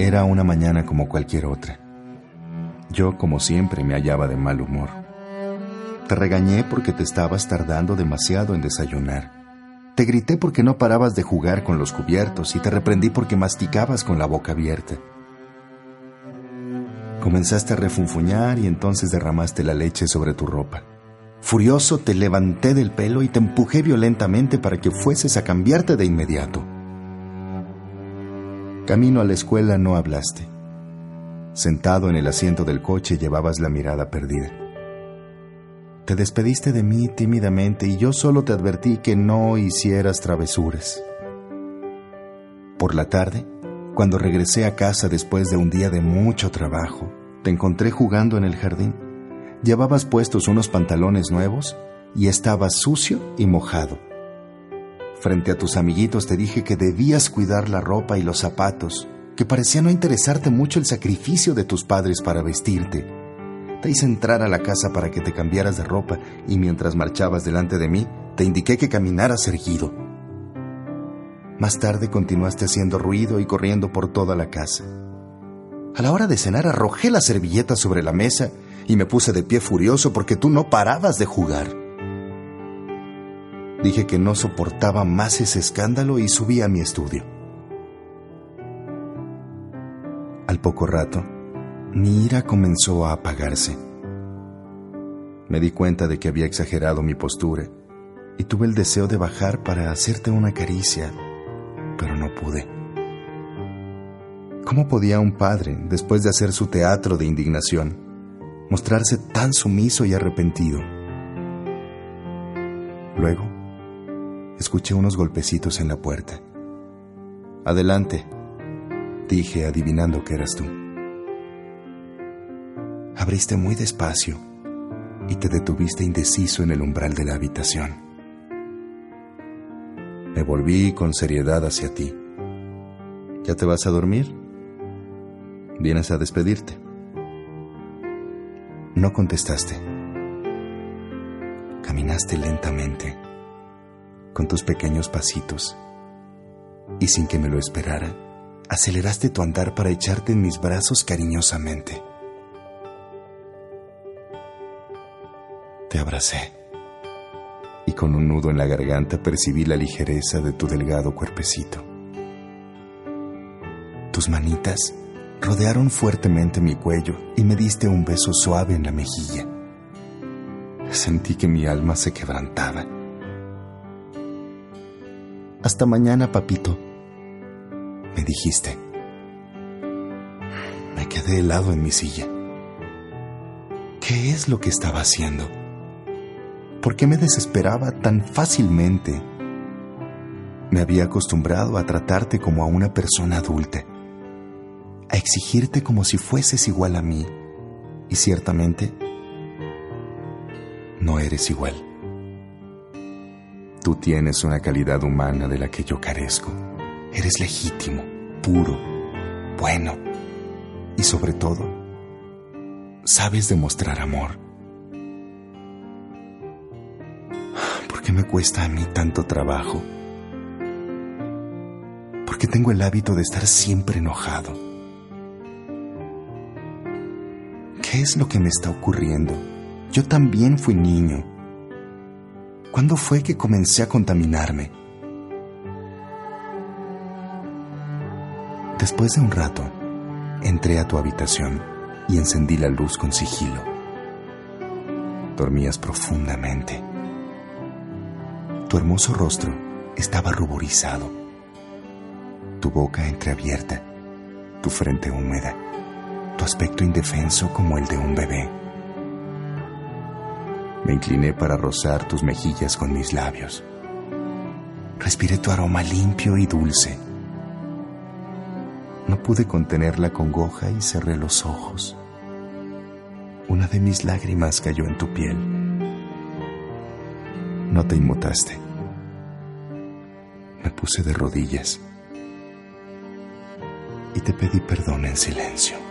Era una mañana como cualquier otra. Yo, como siempre, me hallaba de mal humor. Te regañé porque te estabas tardando demasiado en desayunar. Te grité porque no parabas de jugar con los cubiertos y te reprendí porque masticabas con la boca abierta. Comenzaste a refunfuñar y entonces derramaste la leche sobre tu ropa. Furioso te levanté del pelo y te empujé violentamente para que fueses a cambiarte de inmediato. Camino a la escuela no hablaste. Sentado en el asiento del coche llevabas la mirada perdida. Te despediste de mí tímidamente y yo solo te advertí que no hicieras travesuras. Por la tarde, cuando regresé a casa después de un día de mucho trabajo, te encontré jugando en el jardín. Llevabas puestos unos pantalones nuevos y estabas sucio y mojado. Frente a tus amiguitos te dije que debías cuidar la ropa y los zapatos, que parecía no interesarte mucho el sacrificio de tus padres para vestirte. Te hice entrar a la casa para que te cambiaras de ropa y mientras marchabas delante de mí, te indiqué que caminaras erguido. Más tarde continuaste haciendo ruido y corriendo por toda la casa. A la hora de cenar arrojé la servilleta sobre la mesa y me puse de pie furioso porque tú no parabas de jugar. Dije que no soportaba más ese escándalo y subí a mi estudio. Al poco rato, mi ira comenzó a apagarse. Me di cuenta de que había exagerado mi postura y tuve el deseo de bajar para hacerte una caricia, pero no pude. ¿Cómo podía un padre, después de hacer su teatro de indignación, mostrarse tan sumiso y arrepentido? Luego, escuché unos golpecitos en la puerta. Adelante, dije adivinando que eras tú. Abriste muy despacio y te detuviste indeciso en el umbral de la habitación. Me volví con seriedad hacia ti. ¿Ya te vas a dormir? ¿Vienes a despedirte? No contestaste. Caminaste lentamente con tus pequeños pasitos. Y sin que me lo esperara, aceleraste tu andar para echarte en mis brazos cariñosamente. Te abracé y con un nudo en la garganta percibí la ligereza de tu delgado cuerpecito. Tus manitas rodearon fuertemente mi cuello y me diste un beso suave en la mejilla. Sentí que mi alma se quebrantaba hasta mañana, papito, me dijiste. Me quedé helado en mi silla. ¿Qué es lo que estaba haciendo? ¿Por qué me desesperaba tan fácilmente? Me había acostumbrado a tratarte como a una persona adulta, a exigirte como si fueses igual a mí, y ciertamente no eres igual. Tú tienes una calidad humana de la que yo carezco. Eres legítimo, puro, bueno y sobre todo, sabes demostrar amor. ¿Por qué me cuesta a mí tanto trabajo? ¿Por qué tengo el hábito de estar siempre enojado? ¿Qué es lo que me está ocurriendo? Yo también fui niño ¿Cuándo fue que comencé a contaminarme? Después de un rato, entré a tu habitación y encendí la luz con sigilo. Dormías profundamente. Tu hermoso rostro estaba ruborizado, tu boca entreabierta, tu frente húmeda, tu aspecto indefenso como el de un bebé. Me incliné para rozar tus mejillas con mis labios. Respiré tu aroma limpio y dulce. No pude contener la congoja y cerré los ojos. Una de mis lágrimas cayó en tu piel. No te inmutaste. Me puse de rodillas y te pedí perdón en silencio.